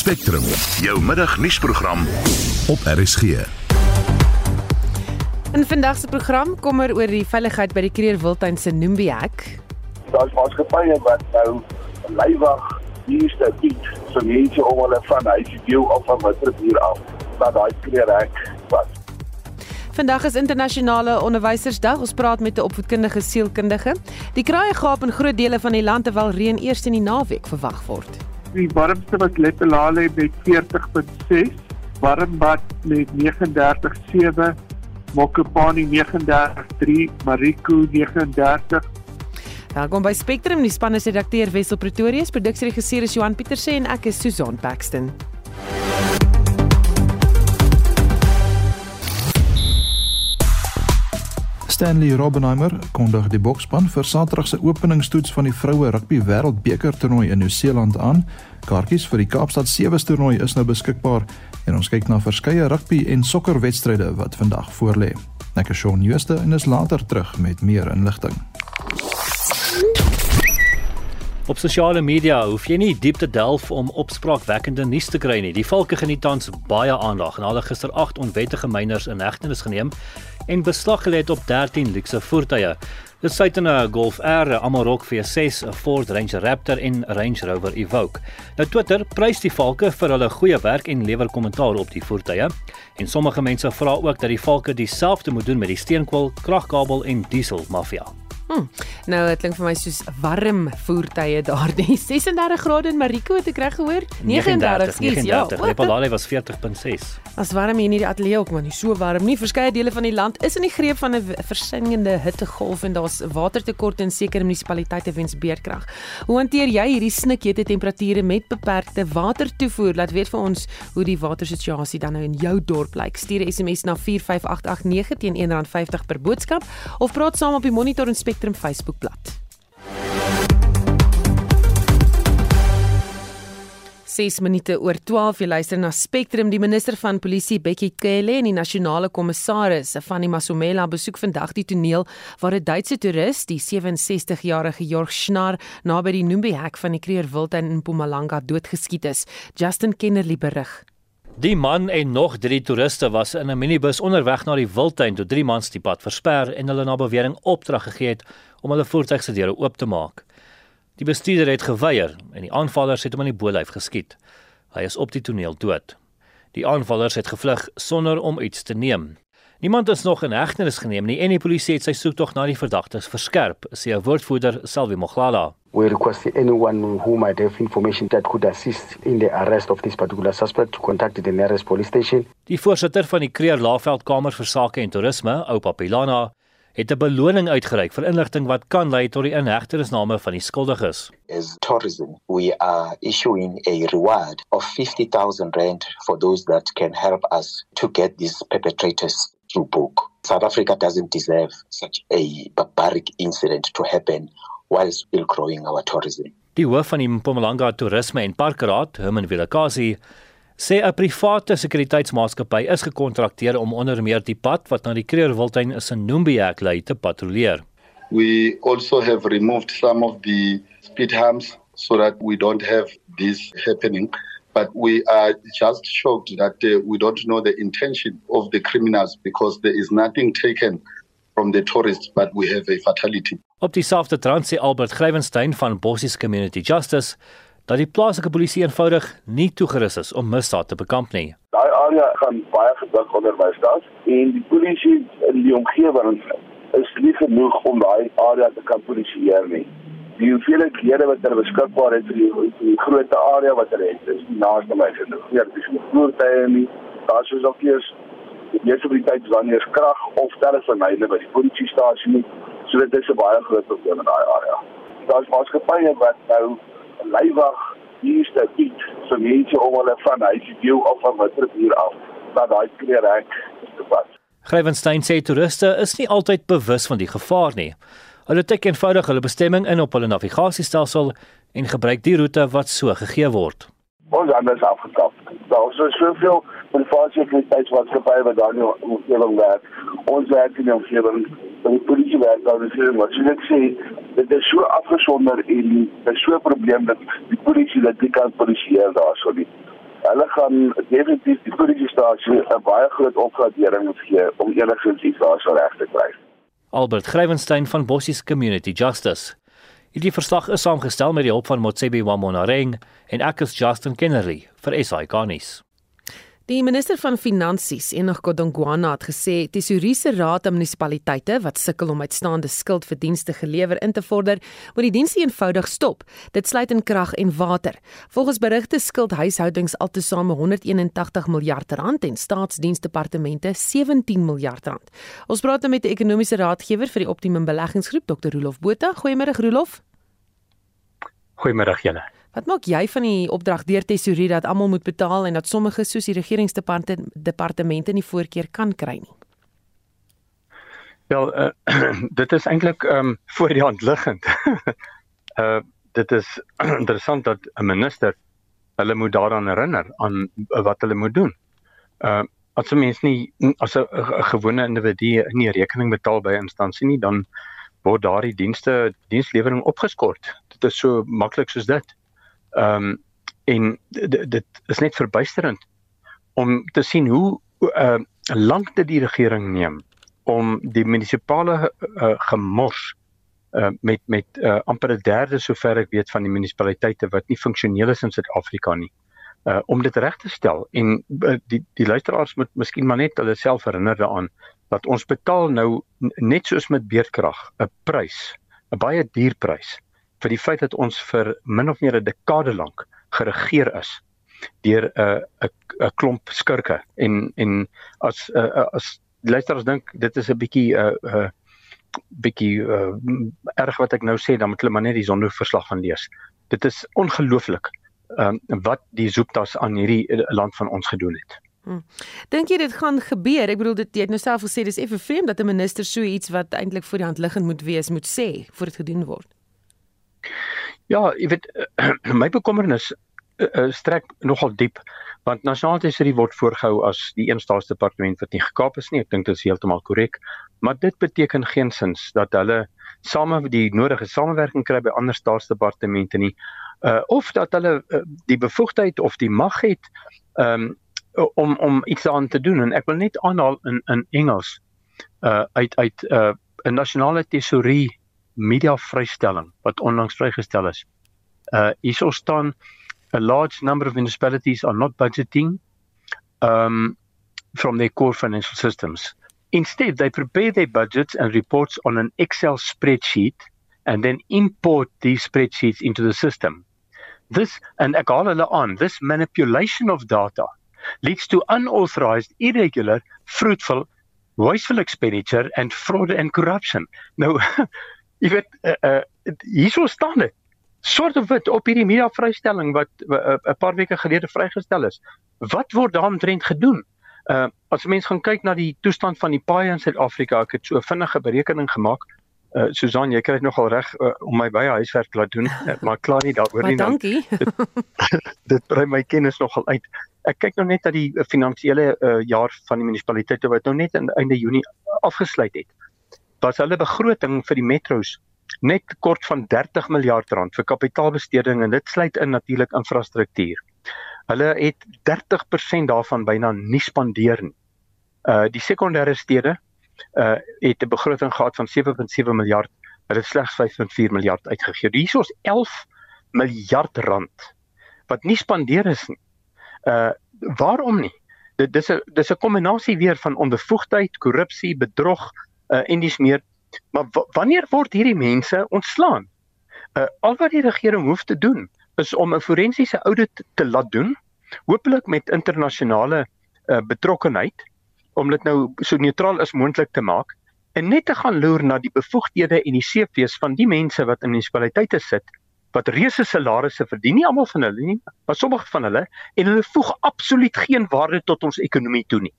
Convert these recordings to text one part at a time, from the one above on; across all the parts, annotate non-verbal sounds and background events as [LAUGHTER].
Spectrum, jou middagnuusprogram op RSG. In vandag se program kom er oor die veiligheid by die Kreer Wildtuin se Noombi hek. Daar's maatskappye wat nou lywig hierste bied vir mense om hulle van huis deel of van Witrifuur af na daai Kreer hek wat Vandag is internasionale onderwysersdag. Ons praat met 'n opvoedkundige sielkundige. Die kraaie gaap in groot dele van die land terwyl reën eers in die naweek verwag word. Die warmste was Lepelale met 40.6, Warmbad met 39.7, Mokopani 39.3, Mariku 39. Welkom by Spectrum. Die span is redakteur Wessel Pretorius, produksieregisseur is Johan Pieterse en ek is Susan Paxton. Stanley Robbenheimer kondig die boksspan vir Saterdag se openingstoets van die vroue rugby wêreldbeker toernooi in Nieu-Seeland aan. Kaartjies vir die Kaapstad Sewe toernooi is nou beskikbaar en ons kyk na verskeie rugby en sokkerwedstryde wat vandag voorlê. Ek is Shaun Jooste en is later terug met meer inligting. Op sosiale media hoef jy nie diep te delf om opspraakwekkende nuus te kry nie. Die valke geniet tans baie aandag en hulle gister 8 onwettige myners in hegtenis geneem en beslag gelê op 13 luukse voertuie. Dit sluit 'n Golf R, 'n Amarok V6, 'n Ford Ranger Raptor en Range Rover Evoque. Nou Twitter prys die valke vir hulle goeie werk en lewer kommentaar op die voertuie. En sommige mense vra ook dat die valke dieselfde moet doen met die steenkool, kragkabel en diesel mafia. Hm. Nou dit klink vir my soos warm voertuie daardie [LAUGHS] 36 grade in Mariko het ek reg gehoor? 39, 39 ja. Lepalale was 40.6. As warm hier in die ateljee ook maar nie so warm nie. Verskeie dele van die land is in die greep van 'n versengende hittegolf en daar's watertekorte in sekere munisipaliteite weens beerdkrag. Hoe hanteer jy hierdie snikhete temperature met beperkte watertoevoer? Laat weet vir ons hoe die watersituasie dan nou in jou dorp lyk. Stuur 'n SMS na 45889 teen R1.50 per boodskap of praat saam op die Monitor en Spectrum Facebookblad. 6 minute oor 12 jy luister na Spectrum. Die minister van polisie Bekkie Cele en die nasionale kommissaris van die Masomela besoek vandag die toneel waar 'n Duitse toerist die 67-jarige Jorg Schnar naby die Noombi hek van die Kreer Wildtuin in Mpumalanga doodgeskiet is. Justin Kennerly berig Die man en nog 3 toeriste was in 'n minibus onderweg na die wildtuin toe drie mans die pad versper en hulle na bewering opdrag gegee het om hulle voertuig se deure oop te maak. Die bestuurder het geweier en die aanvallers het hom in die bolyf geskiet. Hy is op die toneel dood. Die aanvallers het gevlug sonder om iets te neem. Niemand is nog in hegtenis geneem nie en die polisie het sy soektog na die verdagtes verskerp, sê 'n woordvoerder, Selvi Moglala. We request anyone who might have information that could assist in the arrest of this particular suspect to contact the nearest police station. Die voorsitter van die Kreer Laagveld Kamer vir Sake en Toerisme, Oupa Pilana, het 'n beloning uitgereik vir inligting wat kan lei tot die inhegtenisname van die skuldiges. As tourism, we are issuing a reward of 50,000 rand for those that can help us to get these perpetrators through book. South Africa doesn't deserve such a barbaric incident to happen while still growing our tourism. Die hoof van die Mpumalanga Toerisme en Parkraad, Herman Vilakazi, sê 'n private sekuriteitsmaatskappy is gekontrakteer om onder meer die pad wat na die Kreerwiltuin is in Nombiak lei te patrolleer. We also have removed some of the speed humps so that we don't have this happening. But we are just shocked that uh, we don't know the intention of the criminals because there is nothing taken from the tourists, but we have a fatality. Op dieselfde trant sê Albert Grywenstein van Bossies Community Justice dat die plaaslike polisie eenvoudig nie toegerus is om misdaad te bekamp nie. Daai area gaan baie gedruk onder my stad en die polisie in die omgewing is nie genoeg om daai area te kan polisieer nie. Die hoeveelheid lede wat hulle beskikbaar het vir die, die groot area wat hulle het, is naaste my genoeg. Ja, dis nie voertuie nie. Daar is ook eers meeste van die tyd wanneer is krag of telefoonlyne by die polisiestasie nie. So dit is 'n baie groot probleem in daai area. Daar's maatskappye wat nou lywig hierste iets vir mense om hulle van huis deel of van Witrifuur af na daai kreerhek te pas. Grywenstein sê toeriste is nie altyd bewus van die gevaar nie. Hulle tik eenvoudig hulle bestemming in op hulle navigasiestelsel en gebruik die roete wat so gegee word. Ons anders afgekap. Daar is soveel privaat sekuriteitsmaatskappye wat daar in die omgewing werk. Ons werk in die omgewing die polisie werk daar is hier wat ek sê dit is so afgesonder en dit is so 'n probleem dat die polisie dit nie kan polisieer daarso nie. gaan definitief die polisiestasie 'n baie groot opgradering moet gee om enigsins iets daarso reg te kry. Albert Grywenstein van Bossies Community Justice. Hierdie verslag is saamgestel met die hulp van Motsebi Wamonareng en ek is Justin Kennerly vir SI Garnis. Die minister van Finansies, Enoch Godongwana, het gesê Tesourier se raad aan munisipaliteite wat sukkel om uitstaande skuld vir dienste gelewer in te vorder, moet die dienste eenvoudig stop. Dit sluit in krag en water. Volgens berigte skuld huishoudings altesaame 181 miljard rand en staatsdiensdepartemente 17 miljard rand. Ons praat nou met 'n ekonomiese raadgewer vir die Optimum Beleggingsgroep, Dr. Rolof Botha. Goeiemôre Rolof. Goeiemôre julle. Wat maak jy van die opdrag deur tesourier dat almal moet betaal en dat sommige soos die regeringsdepartemente nie voorkeur kan kry nie? Wel, uh, [CLEARS THROAT] dit is eintlik ehm um, [LAUGHS] voor die hand liggend. uh [LAUGHS] dit is [CLEARS THROAT] interessant dat 'n minister hulle moet daaraan herinner aan wat hulle moet doen. Uh as 'n mens nie as 'n gewone individu nie rekening betaal by 'n instansie nie, dan word daardie dienste dienslewering opgeskort. Dit is so maklik soos dit. Ehm um, en dit is net verbuisterend om te sien hoe uh, lank dit die regering neem om die munisipale uh, gemors uh, met met uh, amper 'n derde sover ek weet van die munisipaliteite wat nie funksioneel is in Suid-Afrika nie uh, om dit reg te stel. En uh, die die luisteraars moet miskien maar net hulle self herinner daaraan dat ons betaal nou net soos met beerdkrag 'n prys 'n baie duur prys vir die feit dat ons vir min of meer 'n dekade lank geregeer is deur 'n uh, 'n 'n klomp skurke en en as uh, as luisteraars dink dit is 'n bietjie 'n uh, 'n uh, bietjie uh, erg wat ek nou sê dan moet hulle maar net die sonderverslag gaan lees. Dit is ongelooflik um, wat die Zooptas aan hierdie land van ons gedoen het. Hmm. Dink jy dit gaan gebeur? Ek bedoel dit jy het nou self gesê dis effe vreemd dat 'n minister so iets wat eintlik voor die hand liggend moet wees moet sê voor dit gedoen word. Ja, jy weet [CLEARS THROAT] my bekommernis uh, strek nogal diep want nasionale tesorie word voorgehou as die een staatsdepartement wat nie gekaap is nie. Ek dink dit is heeltemal korrek. Maar dit beteken geensins dat hulle same die nodige samewerking kry by ander staatsdepartemente nie. Uh of dat hulle uh, die bevoegdheid of die mag het um om om iets aan te doen en ek wil net aanhaal in in Engels uh uit uit uh, 'n nasionale tesorie media vrystelling wat onlangs vrygestel is. Uh hierso staan a large number of municipalities are not budgeting um from their core financial systems. Instead, they prepare their budgets and reports on an Excel spreadsheet and then import these spreadsheets into the system. This and ek haal hulle aan, this manipulation of data leads to unauthorized, irregular, fruitful, wasteful expenditure and fraud and corruption. Nou [LAUGHS] jy weet uh, uh, hierso staan dit soort of wit op hierdie media vrystelling wat 'n uh, uh, paar weke gelede vrygestel is. Wat word daaromtrent gedoen? Uh as mense gaan kyk na die toestand van die paaie in Suid-Afrika, ek het so vinnige berekening gemaak. Uh Susan, jy kry dit nogal reg uh, om my baie huiswerk laat doen, uh, maar klaar nie daaroor nie. Dankie. dit, [LAUGHS] dit brei my kennis nogal uit. Ek kyk nou net dat die finansiële uh, jaar van die munisipaliteite wat nou net aan einde Junie afgesluit het was hulle begroting vir die metros net kort van 30 miljard rand vir kapitaalbesteding en dit sluit in natuurlik infrastruktuur. Hulle het 30% daarvan byna nie spandeer nie. Uh die sekondêre stede uh het 'n begroting gehad van 7.7 miljard, hulle het slegs 5.4 miljard uitgegee. Hier is ons 11 miljard rand wat nie spandeer is nie. Uh waarom nie? Dit dis 'n dis 'n kombinasie weer van onbevoegdheid, korrupsie, bedrog, uh, en dis meer maar wanneer word hierdie mense ontslaan? Uh, al wat die regering hoef te doen is om 'n forensiese audit te laat doen, hopelik met internasionale uh, betrokkenheid om dit nou so neutraal as moontlik te maak en net te gaan loer na die bevoegdhede en die CV's van die mense wat in munisipaliteite sit wat reuse salarisse verdien nie almal van hulle nie maar sommige van hulle en hulle voeg absoluut geen waarde tot ons ekonomie toe nie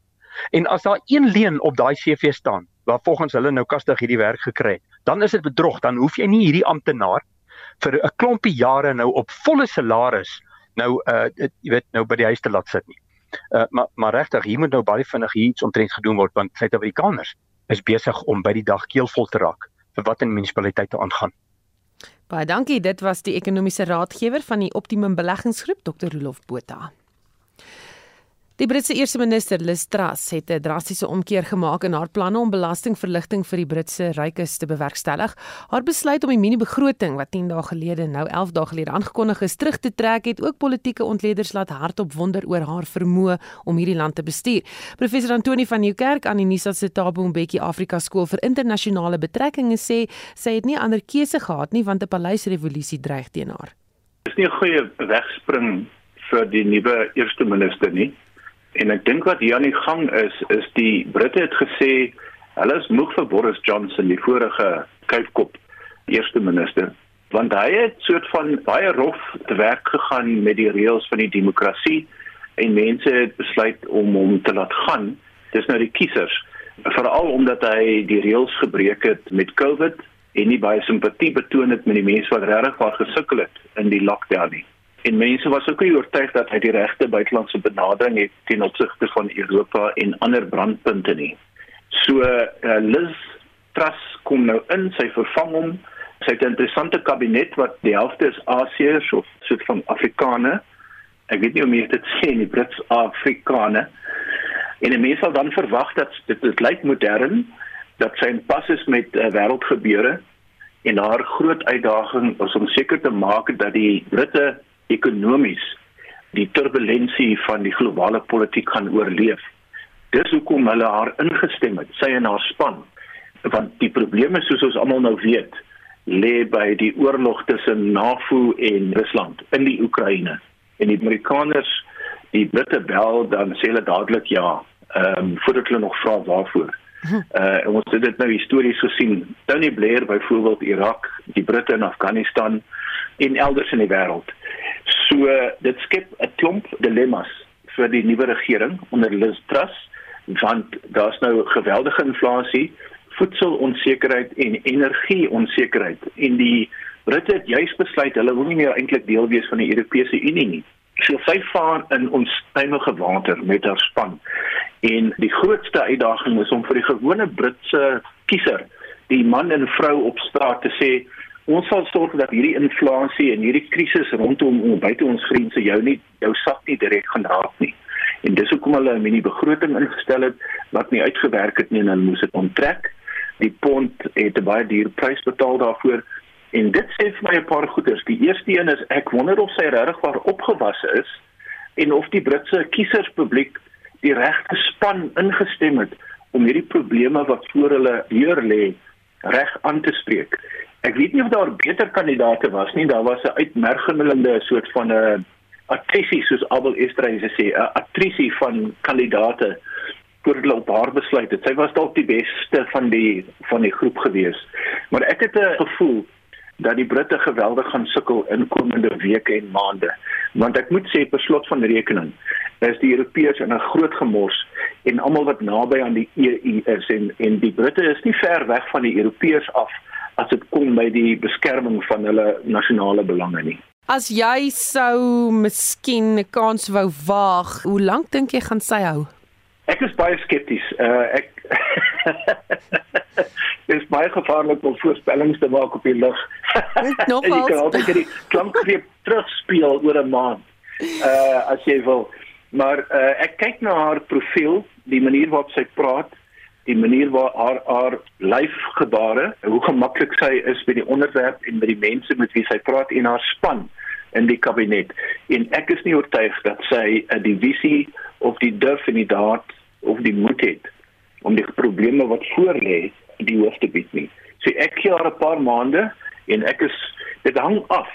En as daar een leen op daai CV staan waar volgens hulle nou kastig hierdie werk gekry het, dan is dit bedrog, dan hoef jy nie hierdie amptenaar vir 'n klompie jare nou op volle salaris nou uh jy weet nou by die huis te laat sit nie. Uh maar maar regtig, hier moet nou baie vinnig iets omtrent gedoen word want Suid-Afrikaners is besig om by die dag keelvol te raak vir wat in munisipaliteite aangaan. Baie dankie, dit was die ekonomiese raadgewer van die Optimum Beleggingsgroep Dr. Rolof Botha. Die Britse eerste minister Liz Truss het 'n drastiese omkeer gemaak in haar planne om belastingverligting vir die Britse rykes te bewerkstellig. Haar besluit om die mini-begroting wat 10 dae gelede, nou 11 dae gelede aangekondig is, terug te trek, het ook politieke ontleeders laat hardop wonder oor haar vermoë om hierdie land te bestuur. Professor Antoni van Nieuwkerk aan die Nisa se Tabo Mbeki Afrika Skool vir Internasionale Betrekkinge sê sy het nie ander keuse gehad nie want 'n paleisrevolusie dreig teen haar. Dis nie 'n goeie wegspring vir die nuwe eerste minister nie. En ek dink wat hier aan die gang is, is die Britte het gesê hulle is moeg vir Boris Johnson, die vorige kuifkop eerste minister, want hy het soort van baie rof te werk gegaan met die reëls van die demokrasie en mense het besluit om hom te laat gaan. Dis nou die kiesers, veral omdat hy die reëls gebreek het met COVID en nie baie simpatie betoon het met die mense wat regtig waar gesukkel het in die lockdown nie. En mense was ook nie oortuig dat hy die regte buitelandse benadering het teen opsigte van Europa en ander brandpunte nie. So uh, Liz Truss kom nou in, sy vervang hom. Sy het 'n interessante kabinet wat die helfte is Asiërs of soort van Afrikane. Ek weet nie hoe mense dit [LAUGHS] sê in die Brits Afrikane. En mense sal dan verwag dat dit dit lyk modern dat sy in pas is met uh, wêreldgebeure en haar groot uitdaging is om seker te maak dat die Britte ekonomies die turbulensie van die globale politiek gaan oorleef. Dis hoekom hulle haar ingestem het, sy en haar span. Want die probleme soos ons almal nou weet, lê by die oorlog tussen NAVO en Rusland in die Oekraïne. En die Amerikaners, die Britte bel dan sê hulle dadelik ja, ehm um, voordat hulle nog vra waarvoor. Uh ons het dit nou histories gesien. Tony Blair byvoorbeeld Irak, die Britte in Afghanistan en elders in die wêreld. So dit skep 'n klomp dilemmas vir die nuwe regering onder Liz Truss want daar's nou geweldige inflasie, voedselonsekerheid en energieonsekerheid en die Britte het juis besluit hulle wil nie meer eintlik deel wees van die Europese Unie nie. So sy vaar in onstuimige water met haar span. En die grootste uitdaging is om vir die gewone Britse kiezer, die man en vrou op straat te sê ons sal sorg dat hierdie inflasie en hierdie krisis rondom buite ons grense jou nie jou sak nie direk gaan raak nie. En dis hoekom hulle 'n mini begroting ingestel het wat nie uitgewerk het nie en hulle moes dit onttrek. Die pond het 'n baie duur prys betaal daarvoor. En dit sê vir my 'n paar goeders. Die eerste een is ek wonder of sy regtig waar opgewasse is en of die Britse kieserspubliek die regte span ingestem het om hierdie probleme wat voor hulle deur lê reg aan te spreek. Ek weet nie of daar beter kandidaate was nie. Daar was 'n uitmergelende soort van 'n attrisie soos Abel Estreise sê, 'n attrisie van kandidaate voor hulle op haar besluit het. Sy was dalk die beste van die van die groep gewees. Maar ek het 'n gevoel dat die Britte geweldig gaan sukkel in komende weke en maande. Want ek moet sê per slot van rekening is die Europeërs in 'n groot gemors en almal wat naby aan die EU is en en die Britte is nie ver weg van die Europeërs af as dit kom by die beskerming van hulle nasionale belange nie. As jy sou miskien 'n kans wou waag, hoe lank dink jy gaan sy hou? Ek is baie skepties. Uh ek [LAUGHS] Dit is baie gevaarlik om voorspellings te maak op die lug. [LAUGHS] Nogals. ek kan altyd die klankgreep terugspeel oor 'n maand. Uh as jy wil. Maar uh ek kyk na haar profiel, die manier waarop sy praat, die manier waar haar haar lyfgebare, hoe gemaklik sy is by die onderwerp en met die mense met wie sy praat en haar span in die kabinet. En ek is nie oortuig dat sy 'n divisie of die durf en die daad of die moed het om die probleme wat voor lê die hoof te bied nie. So ek gee haar 'n paar maande en ek is dit hang af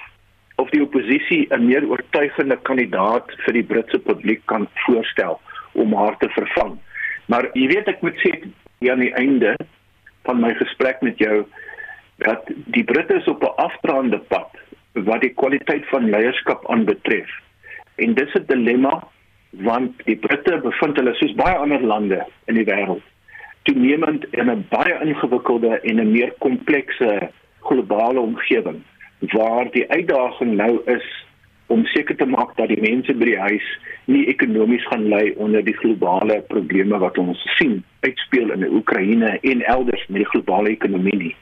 of die oppositie 'n meer oortuigende kandidaat vir die Britse publiek kan voorstel om haar te vervang. Maar jy weet ek moet sê aan die einde van my gesprek met jou dat die Britte is op 'n afdraande pad wat die kwaliteit van leierskap aanbetref. En dis 'n dilemma want die Britte bevind hulle soos baie ander lande in die wêreld toenemend in 'n baie ingewikkelde en 'n meer komplekse globale omgewing waar die uitdaging nou is om seker te maak dat die mense by die huis nie ekonomies gaan ly onder die globale probleme wat ons sien uitspeel in Oekraïne en elders met die globale ekonomie nie.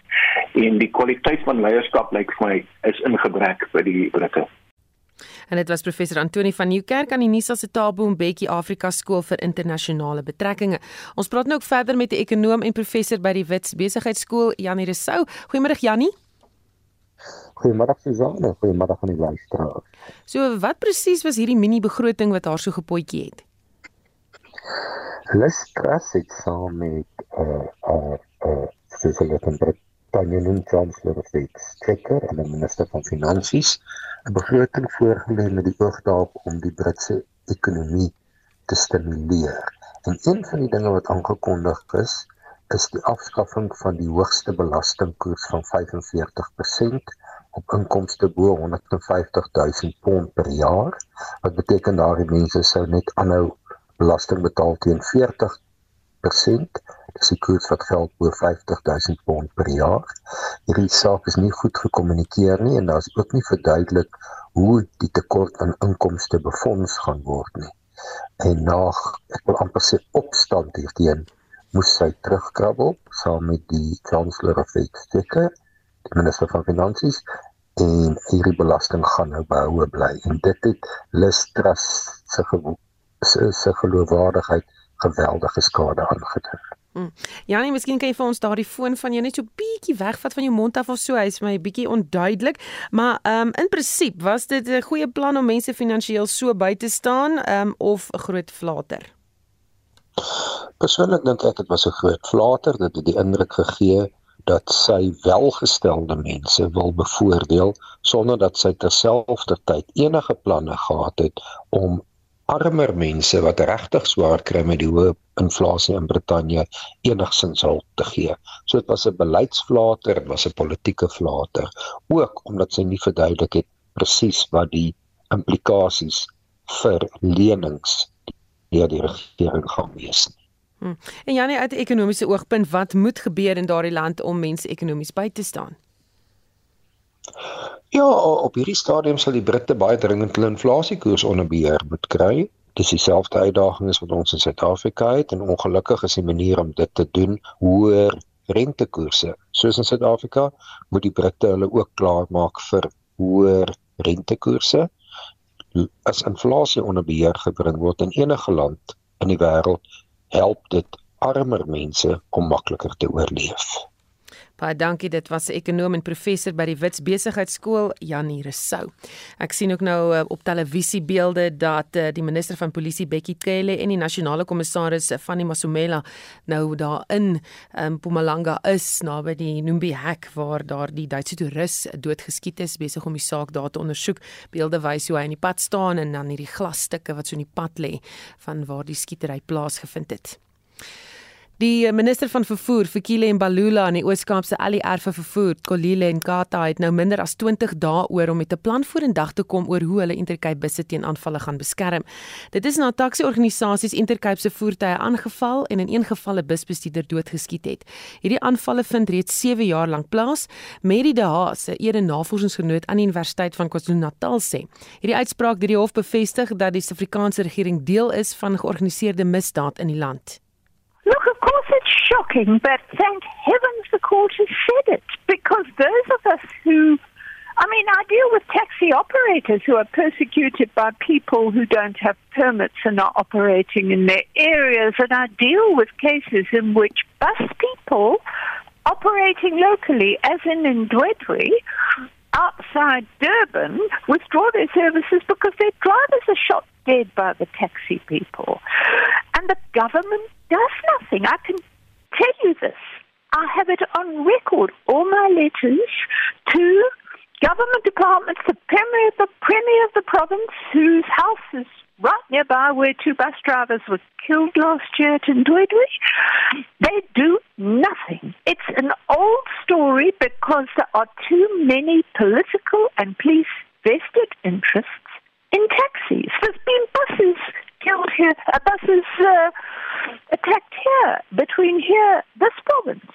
En die kwaliteit van leierskap lyk vir my is in gebrek by die Britte. En dit was professor Antoni van Nieuwkerk aan die Nisa se Tabo Mbeki Afrika Skool vir Internasionale Betrekkinge. Ons praat nou ook verder met 'n ekonom en professor by die Wits Besigheidsskool, Janie Resou. Goeiemôre Janie. Goeiemôre Suzanne, goeiemôre aan die luisteraars. So, wat presies was hierdie mini begroting wat haar so gepotjie het? Hulle stres het saam met eh uh, eh uh, uh, Cecily van Britannia Chancellor of the Exchequer en die minister van Finansies 'n begroting voorgelê met die oog daarop om die Britse ekonomie te stimuleer. En een van die dinge wat aangekondig is, is die afskaffing van die hoogste belastingkoers van 45% op inkomste bo 150 000 pond per jaar. Wat beteken daardie mense sou net aanhou belasting betaal teen 40%. Dis die koers wat geld bo 50000 pond per jaar. Hierdie saak is nie goed gekommunikeer nie en daar's ook nie verduidelik hoe die tekort aan inkomste befonds gaan word nie. En na ek wil amper sê opstand hierteen moes sy terugkrabbel saam met die chancellor of the exchequer, die minister van finansies en hierdie belasting gaan nou behoue bly en dit het Listras se se se geloofwaardigheid geweldige skade aangedoen. Hmm. Janie, miskien kan jy vir ons daardie foon van jou net so bietjie wegvat van jou mond af of so, hy's my bietjie onduidelik, maar ehm um, in prinsip was dit 'n goeie plan om mense finansiëel so by te staan, ehm um, of 'n groot flater. Persoonlik dink ek dit was 'n groot flater, dit het die indruk gegee dat sy welgestelde mense wil bevoordeel sonder dat sy terselfdertyd enige planne gehad het om armer mense wat regtig swaar kry met die hoë inflasie in Brittanje enigsins hulp te gee. So dit was 'n beleidsflater, dit was 'n politieke flater, ook omdat sy nie verduidelik het presies wat die implikasies vir lenings deur die regering gaan wees nie. Hmm. En Janie uit 'n ekonomiese oogpunt, wat moet gebeur in daardie land om mense ekonomies by te staan? Ja, op hierdie stadium sal die Britte baie dringend hulle inflasiekoers onder beheer moet kry. Dis dieselfde uitdaging as wat ons in Suid-Afrika het en ongelukkig is die manier om dit te doen hoër rentekoerse. Soos in Suid-Afrika moet die Britte hulle ook klaarmaak vir hoër rentekoerse. As inflasie onder beheer gebring word in enige land in die wêreld, help dit armer mense om makliker te oorleef. Baie dankie. Dit was 'n ekonom en professor by die Wits Besigheidsskool, Janie Resou. Ek sien ook nou uh, op televisie beelde dat uh, die minister van polisie Bekkie Cele en die nasionale kommissaris uh, Fanny Masumela nou daar in um, Mpumalanga is naby die Numbi hek waar daar die Duitse toerus doodgeskiet is besig om die saak daar te ondersoek. Beelde wys hoe hy in die pad staan en dan hierdie glasstukke wat so in die pad lê van waar die skietery plaasgevind het. Die minister van vervoer, Fikile Mbalula aan die Oos-Kaapse ALR vir vervoer, Kolile en Kata het nou minder as 20 dae oor om met 'n plan vorendag te kom oor hoe hulle Intercape busse teen aanvalle gaan beskerm. Dit is na taksi-organisasies Intercape se voertuie aangeval en in een geval 'n busbestuurder doodgeskiet het. Hierdie aanvalle vind reeds 7 jaar lank plaas, Mary De Haas, 'n ere navorsingsgenoot aan die Universiteit van KwaZulu-Natal sê. Hierdie uitspraak deur die hof bevestig dat die Suid-Afrikaanse regering deel is van georganiseerde misdaad in die land. Look, of course it's shocking, but thank heavens the court has said it because those of us who I mean, I deal with taxi operators who are persecuted by people who don't have permits and are operating in their areas, and I deal with cases in which bus people operating locally, as in in Dwedwe, outside Durban, withdraw their services because their drivers are shot dead by the taxi people. And the government does nothing. I can tell you this. I have it on record, all my letters to government departments, the premier, the premier of the province, whose house is right nearby where two bus drivers were killed last year at Ndwedwe. They do nothing. It's an old story because there are too many political and police vested interests in taxis. There's been buses killed here, uh, buses uh, attacked here, between here, this province.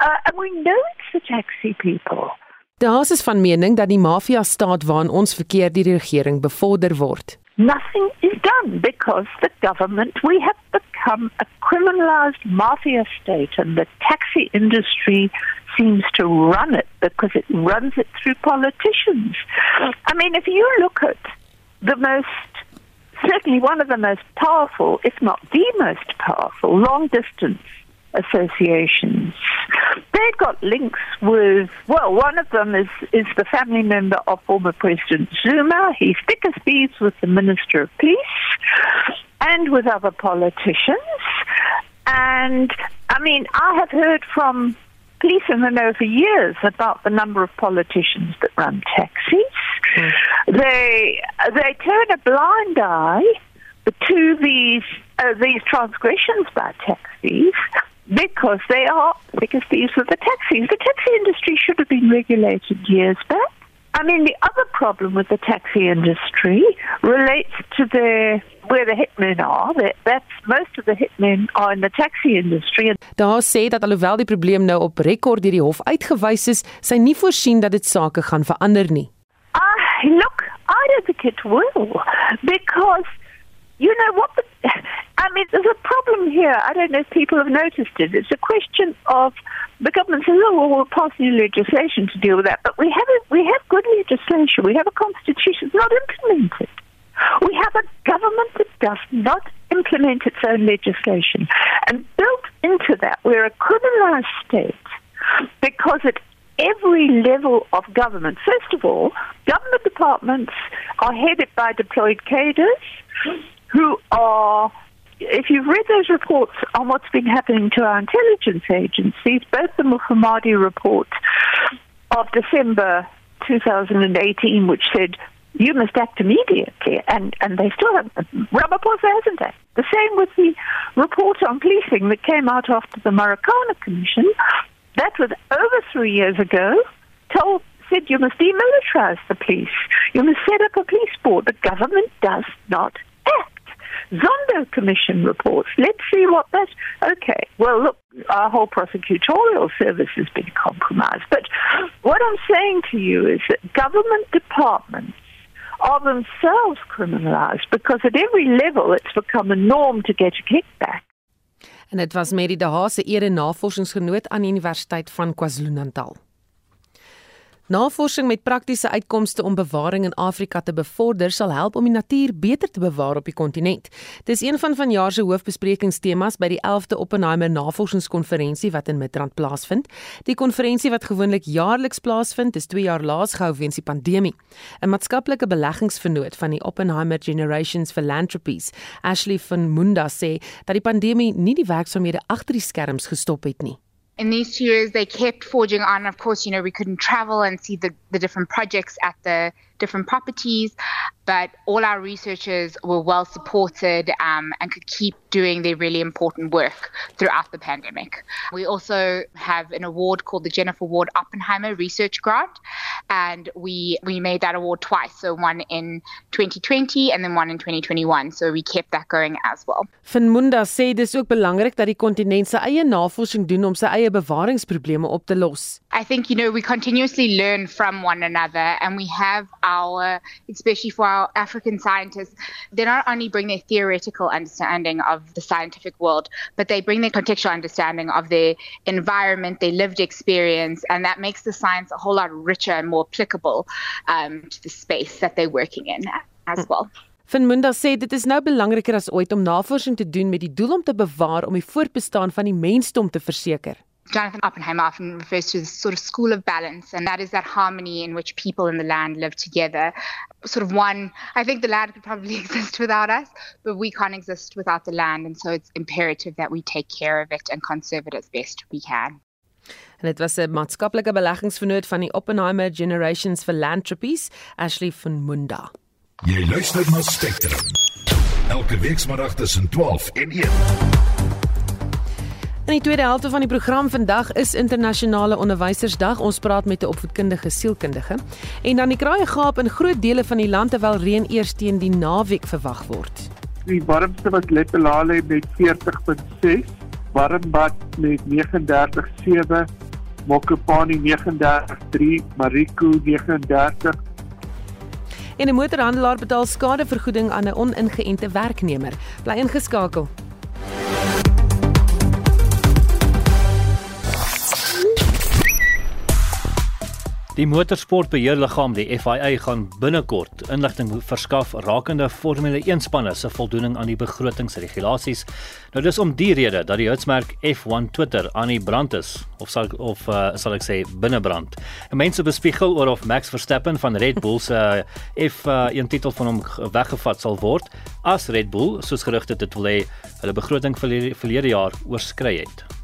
Uh, and we know it's the taxi people. Daar is van mening dat die mafia staat waarin ons verkeer die regering bevorder word. Nothing is done because the government we have become a criminalized mafia state and the taxi industry seems to run it because it runs it through politicians. I mean, if you look at the most, certainly one of the most powerful, if not the most powerful, long distance associations. They've got links with, well, one of them is, is the family member of former President Zuma. He's thick as thieves with the Minister of Peace and with other politicians. And I mean, I have heard from policemen over years about the number of politicians that run taxis. Mm. They they turn a blind eye to these uh, these transgressions by taxis because they are because these are the taxis. The taxi industry should have been regulated years back. I mean, the other problem with the taxi industry relates to the where the hitmen are. That, that's most of the hitmen are in the taxi industry. Daar sê dat alhoewel die probleem nou op rekord deur die hof uitgewys is, sy nie voorsien dat dit sake gaan verander nie. Ah, uh, look, I don't think it will because you know what the, I mean, there's a problem here. I don't know if people have noticed it. It's a question of the government says, "Oh, well, we'll pass new legislation to deal with that," but we have a, we have good legislation. We have a constitution not implemented. We have a government that does not implement its own legislation, and built into that, we're a criminalized state because at every level of government, first of all, government departments are headed by deployed cadres who are if you've read those reports on what's been happening to our intelligence agencies, both the Muhammadi report of December 2018, which said you must act immediately, and, and they still have, Ramaphosa hasn't acted. The same with the report on policing that came out after the Maracana Commission, that was over three years ago, told said you must demilitarize the police. You must set up a police board. The government does not act. Zondo Commission reports. Let's see what that. Okay, well, look, our whole prosecutorial service has been compromised. But what I'm saying to you is that government departments are themselves criminalized because at every level it's become a norm to get a kickback. En dit was Mary de Haas se ere navorsingsgenoot aan die Universiteit van KwaZulu-Natal. Navorsing met praktiese uitkomste om bewaring in Afrika te bevorder sal help om die natuur beter te bewaar op die kontinent. Dis een van vanjaar se hoofbesprekingstemas by die 11de Oppenheimer Navorsingskonferensie wat in Midrand plaasvind. Die konferensie wat gewoonlik jaarliks plaasvind, is 2 jaar laas gehou weens die pandemie. 'n Maatskaplike beleggingsvernoot van die Oppenheimer Generations Philanthropies, Ashley van Munda sê dat die pandemie nie die werksaamhede agter die skerms gestop het nie. In these two years they kept forging on. Of course you know we couldn't travel and see the, the different projects at the different properties but all our researchers were well supported um, and could keep doing their really important work throughout the pandemic. We also have an award called the Jennifer Ward Oppenheimer Research Grant, and we we made that award twice, so one in 2020 and then one in 2021. So we kept that going as well. Van Munda sê dis ook belangrik dat die kontinent sy eie navorsing doen om sy eie bewaringsprobleme op te los. I think you know we continuously learn from one another and we have our especially for our African scientists, they not only bring their theoretical understanding of the scientific world, but they bring their contextual understanding of their environment, their lived experience, and that makes the science a whole lot richer and more applicable um, to the space that they're working in as well. Van Munda sê dit is nou belangriker as ooit om navorsing te doen met die doel om te bewaar om die voortbestaan van die mensdom te verseker. Jonathan Oppenheimer often refers to the sort of school of balance, and that is that harmony in which people in the land live together. Sort of one, I think the land could probably [LAUGHS] exist without us, but we can't exist without the land, and so it's imperative that we take care of it and conserve it as best we can. En dit was 'n maatskaplike beleggingsvernoot van die Oppenheimer Generations Philanthropies, Ashley van Munda. Jy luister na Spectrum. Elke week saterdag tussen 12 en 1. In die tweede helfte van die program vandag is internasionale onderwysersdag. Ons praat met 'n opvoedkundige sielkundige. En dan die kraaie gaap in groot dele van die land terwyl reën eers teen die naweek verwag word. Die warmste was Lepelale met 40.6, Warmbad met 39.7, Mokopani 39.3, Mariku 39 En 'n motorhandelaar betaal skadevergoeding aan 'n oningeënte werknemer. Bly ingeskakel. Die motorsportbeheerliggaam, die FIA, gaan binnekort inligting verskaf rakende Formule 1 spanne se voldoening aan die begrotingsregulasies. Nou dis om die rede dat die hitsmerk F1 Twitter aan die brand is of sal of uh, sal ek sê binnebrand. En mense bespiegel oor of Max Verstappen van Red Bull se uh, F1 uh, titel van hom weggevat sal word as Red Bull soos gerugte dit wil hê hulle begroting vir verlede jaar oorskry het.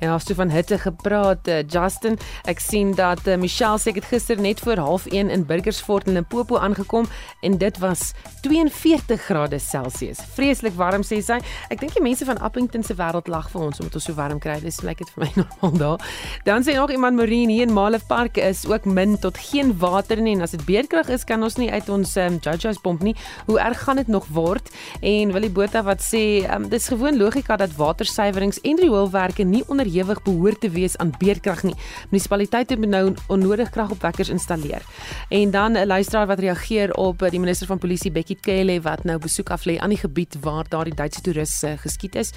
Ja, as jy van hitte gepraat, uh, Justin, ek sien dat uh, Michelle sê dit gister net voor 0.30 in Burgersfort in Limpopo aangekom en dit was 42 grade Celsius. Vreeslik warm sê sy. Ek dink die mense van Appington se wêreld lag vir ons omdat ons so warm kry. Dis lyk dit vir my [LAUGHS] normaal daar. Dan sê nog iemand Marine hier in Malef Park is ook min tot geen water nie en as dit beerdkrag is kan ons nie uit ons um, Jojo's pomp nie. Hoe erg gaan dit nog word? En Willie Botha wat sê um, dis gewoon logika dat watersuiwerings en rioolwerke nie onder onderhewig behoort te wees aan beerdkrag nie. Munisipaliteite moet nou onnodig kragopwekkers installeer. En dan 'n luisteraar wat reageer op die minister van polisie Bekkie Cele wat nou besoek af lê aan die gebied waar daardie Duitse toeriste uh, geskiet is.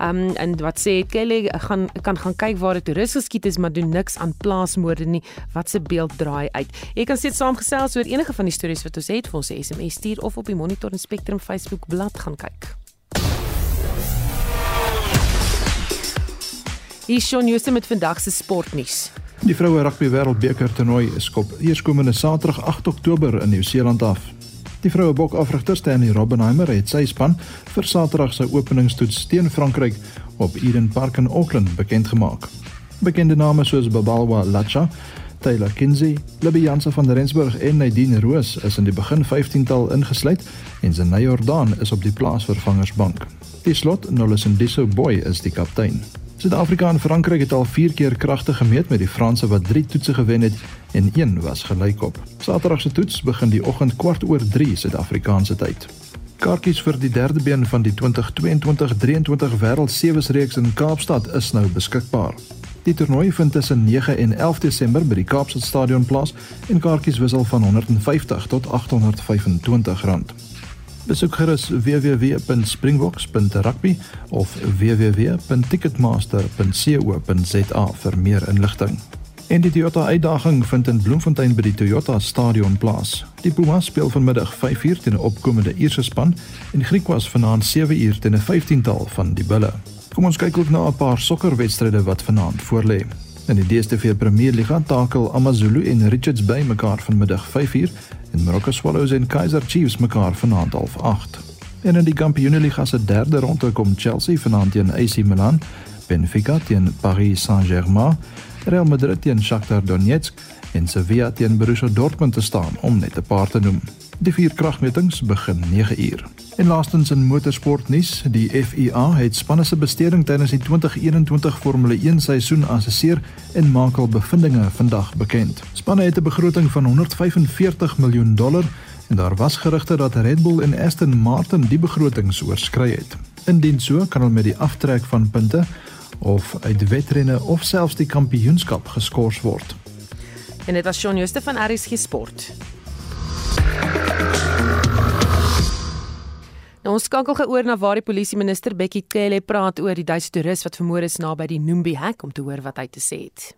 Um en wat sê Cele gaan kan gaan kyk waar 'n toerist geskiet is maar doen niks aan plaasmoorde nie. Wat se beeld draai uit. Jy kan steeds saamgesels oor enige van die stories wat ons het vir ons SMS stuur of op die Monitor en Spectrum Facebook bladsy gaan kyk. Hier Shaun Jooste met vandag se sportnuus. Die vroue rugby wêreldbeker toernooi is skop eerskomende Saterdag 8 Oktober in Nieu-Seeland af. Die vroue bok afrigter Stanley Robbenheimer het sy span vir Saterdag se openingstoets teen Frankryk op Eden Park in Auckland bekend gemaak. Bekende name soos Babalwa Lacha, Taylor Kinsey, Libby Jansen van Rensburg en Nadine Roos is in die begin 15tal ingesluit en Zenay Jordan is op die plaasvervangersbank. Die slot Nolisen Diso Boy is die kaptein. Suid-Afrika en Frankryk het al 4 keer kragte gemeet met die Franse wat 3 toetse gewen het en 1 was gelykop. Saterdag se toets begin die oggend kwart oor 3 Suid-Afrikaanse tyd. Kaartjies vir die derde been van die 2022-23 Wêreld Sewees reeks in Kaapstad is nou beskikbaar. Die toernooi vind tussen 9 en 11 Desember by die Kaapstad Stadion plaas en kaartjies wissel van 150 tot 825 rand. Besoek gerus www.springboks.rugby of www.ticketmaster.co.za vir meer inligting. En die Toyota uitdaging vind in Bloemfontein by die Toyota Stadion plaas. Die Pumas speel vanmiddag 5uur teen 'n opkomende Ierse span en Griekwas vanaand 7uur teen 'n 15-tal van die Bulle. Kom ons kyk ook na 'n paar sokkerwedstryde wat vanaand voorlê. In die DStv Premier Liga takel AmaZulu en Richards Bay mekaar vanmiddag 5uur en Marokko Swallows en Kaizer Chiefs mekaar vanaand half 8. En in die Kampioenligga se derde ronde kom Chelsea vanaand teen AC Milan, Benfica teen Paris Saint-Germain, Real Madrid teen Shakhtar Donetsk en Sevilla teen Borussia Dortmund te staan om net 'n paar te noem. Die vier kragmetings begin 9uur. En laastens in motorsportnuus, die FIA het spanne se besteding tydens die 2021 Formule 1 seisoen assesseer en maak al bevindinge vandag bekend. Spanne het 'n begroting van 145 miljoen dollar en daar was gerugte dat Red Bull en Aston Martin die begrotings oorskry het. Indien so, kan hulle met die aftrek van punte of uit wedrenne of selfs die kampioenskap geskort word. En dit was Shaun Jooste van RSG Sport. Nou ons skakel geoor na waar die polisie minister Bekkie Cele praat oor die Duitse toerist wat vermoor is naby die Numbi hek om te hoor wat hy te sê het.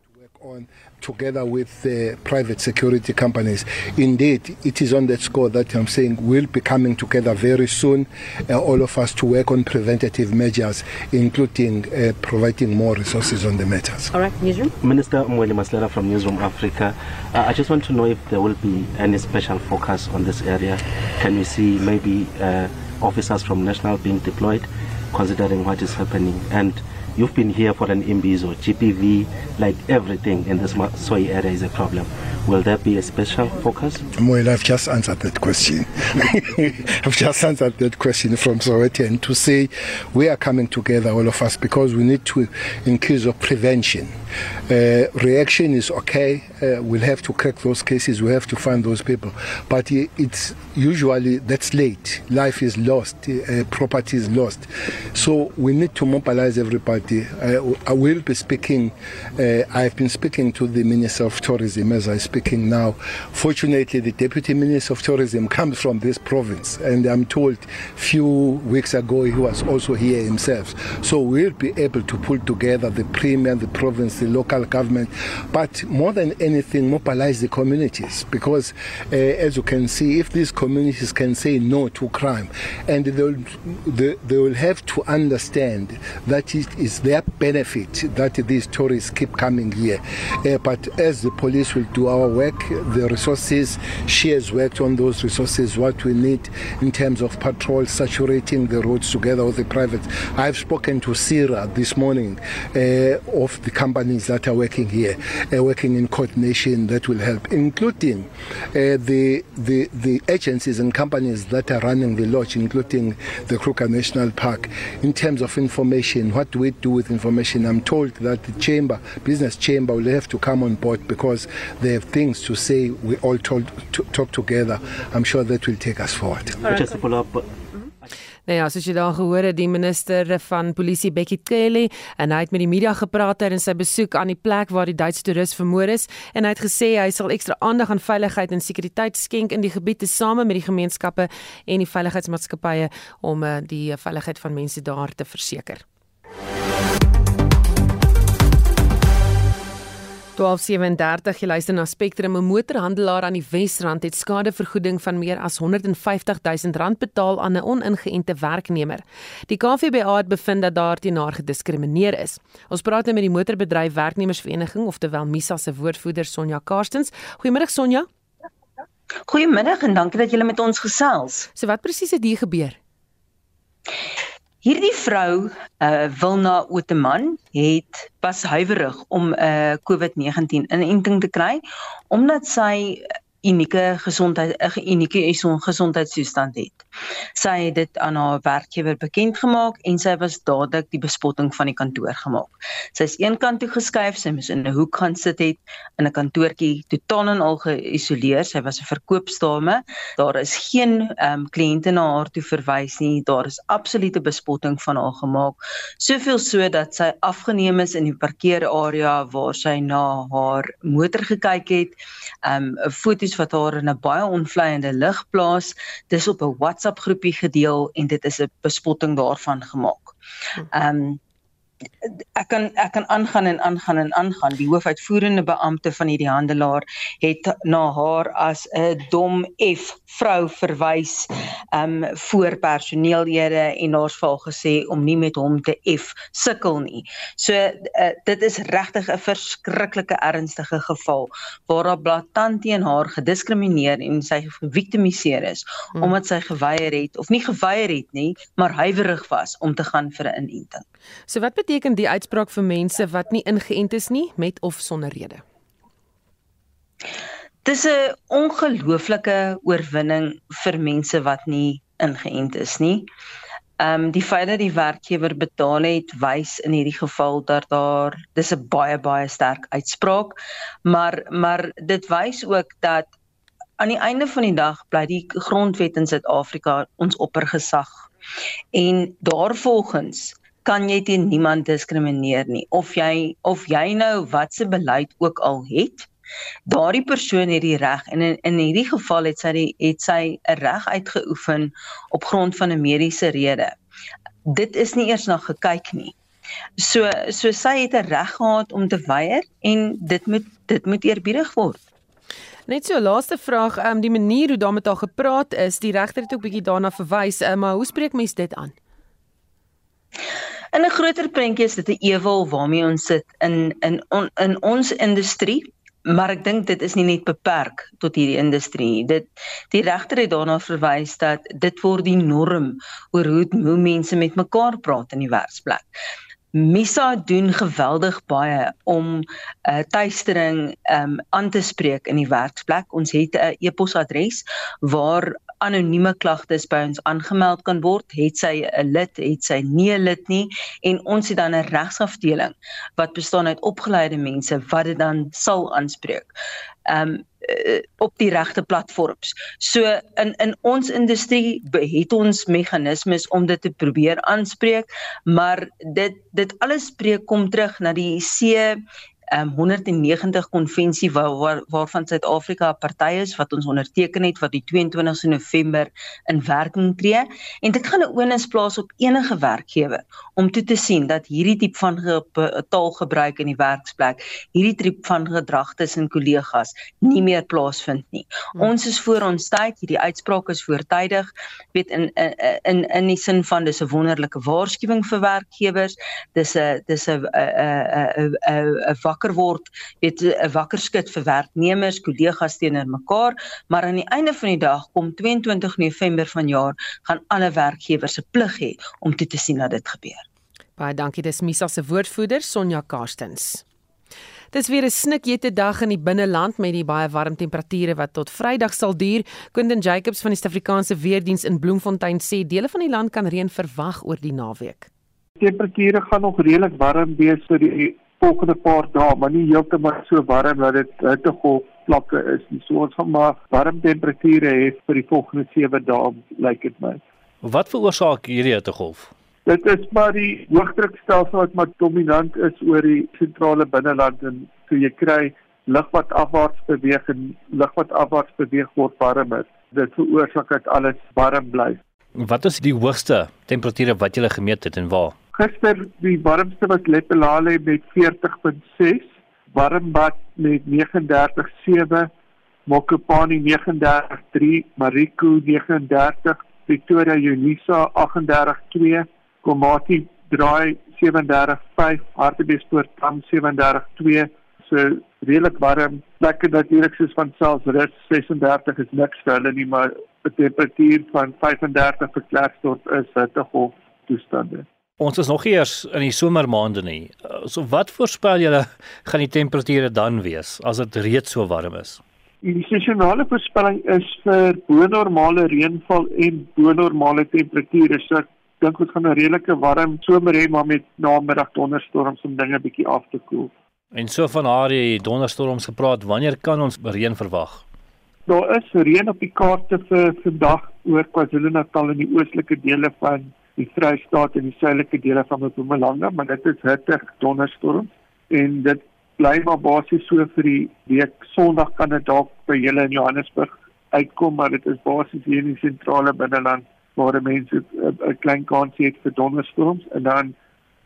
On together with the private security companies. Indeed, it is on that score that I'm saying we'll be coming together very soon, uh, all of us to work on preventative measures, including uh, providing more resources on the matters. All right, Newsroom. Minister Mweli Maslela from Newsroom Africa. Uh, I just want to know if there will be any special focus on this area. Can we see maybe uh, officers from National being deployed, considering what is happening? And you've been here for an imbizo, GPV, like everything in this soy area is a problem. Will there be a special focus? Well, I've just answered that question. [LAUGHS] I've just answered that question from Sowetan to say we are coming together, all of us, because we need to increase of prevention. Uh, reaction is okay. Uh, we'll have to crack those cases. We have to find those people. But it's usually that's late. Life is lost. Uh, property is lost. So we need to mobilize everybody I, I will be speaking. Uh, I've been speaking to the Minister of Tourism as I'm speaking now. Fortunately, the Deputy Minister of Tourism comes from this province, and I'm told few weeks ago he was also here himself. So we'll be able to pull together the Premier, the province, the local government, but more than anything, mobilize the communities because, uh, as you can see, if these communities can say no to crime, and they'll, they, they will have to understand that it is their benefit that these tourists keep coming here. Uh, but as the police will do our work, the resources, she has worked on those resources, what we need in terms of patrol, saturating the roads together with the private. I've spoken to Sira this morning uh, of the companies that are working here, uh, working in coordination that will help, including uh, the, the, the agencies and companies that are running the lodge, including the Kruger National Park. In terms of information, what do we do with information? I'm told that the chamber, business chamber, will have to come on board because they have things to say. We all told, to, talk together. I'm sure that will take us forward. Just to follow up. Nou ja, soos jy daar gehoor het, die minister van polisie Bekkie Cele en hy het met die media gepraat terwyl sy besoek aan die plek waar die Duitse toerist vermoor is en hy het gesê hy sal ekstra aandag aan veiligheid en sekuriteit skenk in die gebied tesame met die gemeenskappe en die veiligheidsmaatskappye om eh, die veiligheid van mense daar te verseker. 1237 jy luister na Spectrum 'n motorhandelaar aan die Wesrand het skadevergoeding van meer as 150 000 rand betaal aan 'n oningeënte werknemer. Die KVBA het bevind dat daar teen haar gediskrimineer is. Ons praat nou met die motorbedryf werknemersvereniging oftewel MISA se woordvoerder Sonja Karstens. Goeiemôre Sonja. Goeiemiddag en dankie dat julle met ons gesels. So wat presies het hier gebeur? Hierdie vrou, uh Wilna Oteman, het was huiwerig om 'n uh, COVID-19 inenting te kry omdat sy unieke gesondheid 'n unieke gesondheidstoestand het. Sy het dit aan haar werkgewer bekend gemaak en sy was dadelik die bespotting van die kantoor gemaak. Sy is eenkant toe geskuif, sy moes in 'n hoek gaan sit het in 'n kantoortjie totaal en al geïsoleer. Sy was 'n verkoopsdame. Daar is geen ehm um, kliënte na haar toe verwys nie. Daar is absolute bespotting van haar gemaak. Soveel so dat sy afgeneem is in die parkeerarea waar sy na haar motor gekyk het. Ehm um, foto's wat haar in 'n baie onvleiende lig plaas. Dis op 'n WhatsApp groepie gedeel en dit is 'n bespotting daarvan gemaak. Ehm um, ek kan ek kan aangaan en aangaan en aangaan die hoofuitvoerende beampte van hierdie handelaar het na haar as 'n dom F vrou verwys um voor personeellede en haar's val gesê om nie met hom te F sukkel nie. So uh, dit is regtig 'n verskriklike ernstige geval waar haar blaatant teen haar gediskrimineer en sy geviktimiseer is hmm. omdat sy geweier het of nie geweier het nie, maar huiwerig was om te gaan vir 'n inenting. So wat beteken die uitspraak vir mense wat nie ingeënt is nie met of sonder rede? Dis 'n ongelooflike oorwinning vir mense wat nie ingeënt is nie. Ehm um, die feit dat die werkgewer betaal het wys in hierdie geval dat daar dis 'n baie baie sterk uitspraak, maar maar dit wys ook dat aan die einde van die dag bly die grondwet in Suid-Afrika ons oppergesag. En daarvolgens kan jy teen niemand diskrimineer nie. Of jy of jy nou watse beleid ook al het daardie persoon het die reg en in, in hierdie geval het sy die, het sy 'n reg uitgeoefen op grond van 'n mediese rede. Dit is nie eers na gekyk nie. So so sy het 'n reg gehad om te weier en dit moet dit moet eerbiedig word. Net so laaste vraag, ehm um, die manier hoe daar gepraat is, die regter het ook bietjie daarna verwys, um, maar hoe spreek mens dit aan? In 'n groter prentjie is dit 'n ewel waarmee ons sit in in on, in ons industrie, maar ek dink dit is nie net beperk tot hierdie industrie. Dit die regter het daarna verwys dat dit word die norm oor hoe hoe mense met mekaar praat in die werksplek. Misa doen geweldig baie om 'n uh, tuistering um, aan te spreek in die werksplek. Ons het 'n e-posadres waar anonieme klagtes by ons aangemeld kan word, het sy 'n lid, het sy nie 'n lid nie en ons het dan 'n regsafdeling wat bestaan uit opgeleide mense wat dit dan sal aanspreek. Ehm um, op die regte platforms. So in in ons industrie het ons meganismes om dit te probeer aanspreek, maar dit dit alles spreek kom terug na die C um, 190 konvensie waar, waar waarvan Suid-Afrika 'n party is wat ons onderteken het wat die 22ste November in werking tree en dit gaan 'n onus plaas op enige werkgewer om toe te sien dat hierdie tipe van taalgebruik in die werksplek, hierdie tipe van gedrag tussen kollegas nie meer plaasvind nie. Hmm. Ons is voor ons tyd, hierdie uitspraak is voortydig, weet in in in die sin van dis 'n wonderlike waarskuwing vir werkgewers. Dis 'n dis 'n 'n 'n 'n 'n wakker word, weet 'n wakker skud vir werknemers, kollegas teenoor mekaar, maar aan die einde van die dag kom 22 November vanjaar gaan alle werkgewers 'n plig hê om toe te sien dat dit gebeur. Baie dankie dis Misa se woordvoerder Sonja Karstens. Dis weer 'n snikjete dag in die binneland met die baie warm temperature wat tot Vrydag sal duur. Quentin Jacobs van die Suid-Afrikaanse Weerdiens in Bloemfontein sê dele van die land kan reën verwag oor die naweek. Temperature gaan nog redelik warm wees vir die volgende paar dae, maar nie heeltemal so warm dat dit hittegolf vlakke is nie. So ons gaan maar warm temperature hê vir die volgende 7 dae, lyk dit my. Wat veroorsaak hierdie hittegolf? Dit is maar die hoëdrukstelsel wat maar dominant is oor die sentrale binneland en so jy kry lug wat afwaarts beweeg en lug wat afwaarts beweeg word warmer. Dit veroorsaak dat alles warm bly. Wat is die hoogste temperature wat jy gemeet het en waar? Gister die warmste was Lepelale met 40.6, Warmbad met 39.7, Mokopani 39.3, Mariku 39, Pretoria Unisa 38.2, Komati draai 37.5, Hartbeespoort tam 37.2 so redelik warm. Lekker natuurlik soos van selfs rus 36 is niks vir hulle nie, maar 'n temperatuur van 35 vir Klerksdorp is hittegolf toestande. Ons is nog eers in die somermaande nie. So wat voorspel julle gaan die temperature dan wees as dit reeds so warm is? Die seisonale voorspelling is vir bo-normale reënval en bo-normale temperature. So ek dink ons gaan 'n redelike warm somer hê maar met namiddag donderstorms om dinge bietjie af te koel. En so van haar die donderstorms gepraat, wanneer kan ons reën verwag? Daar is reën op die kaarte vir vandag oor KwaZulu-Natal en die oostelike dele van die Vrystaat en die suidelike dele van Mpumalanga, maar dit is hitte donderstorm en dit bly maar basies so vir die week. Sondag kan dit dalk by julle in Johannesburg uitkom, maar dit is basies hier in die sentrale binneland waar mense 'n klein kans het vir donderstorms en dan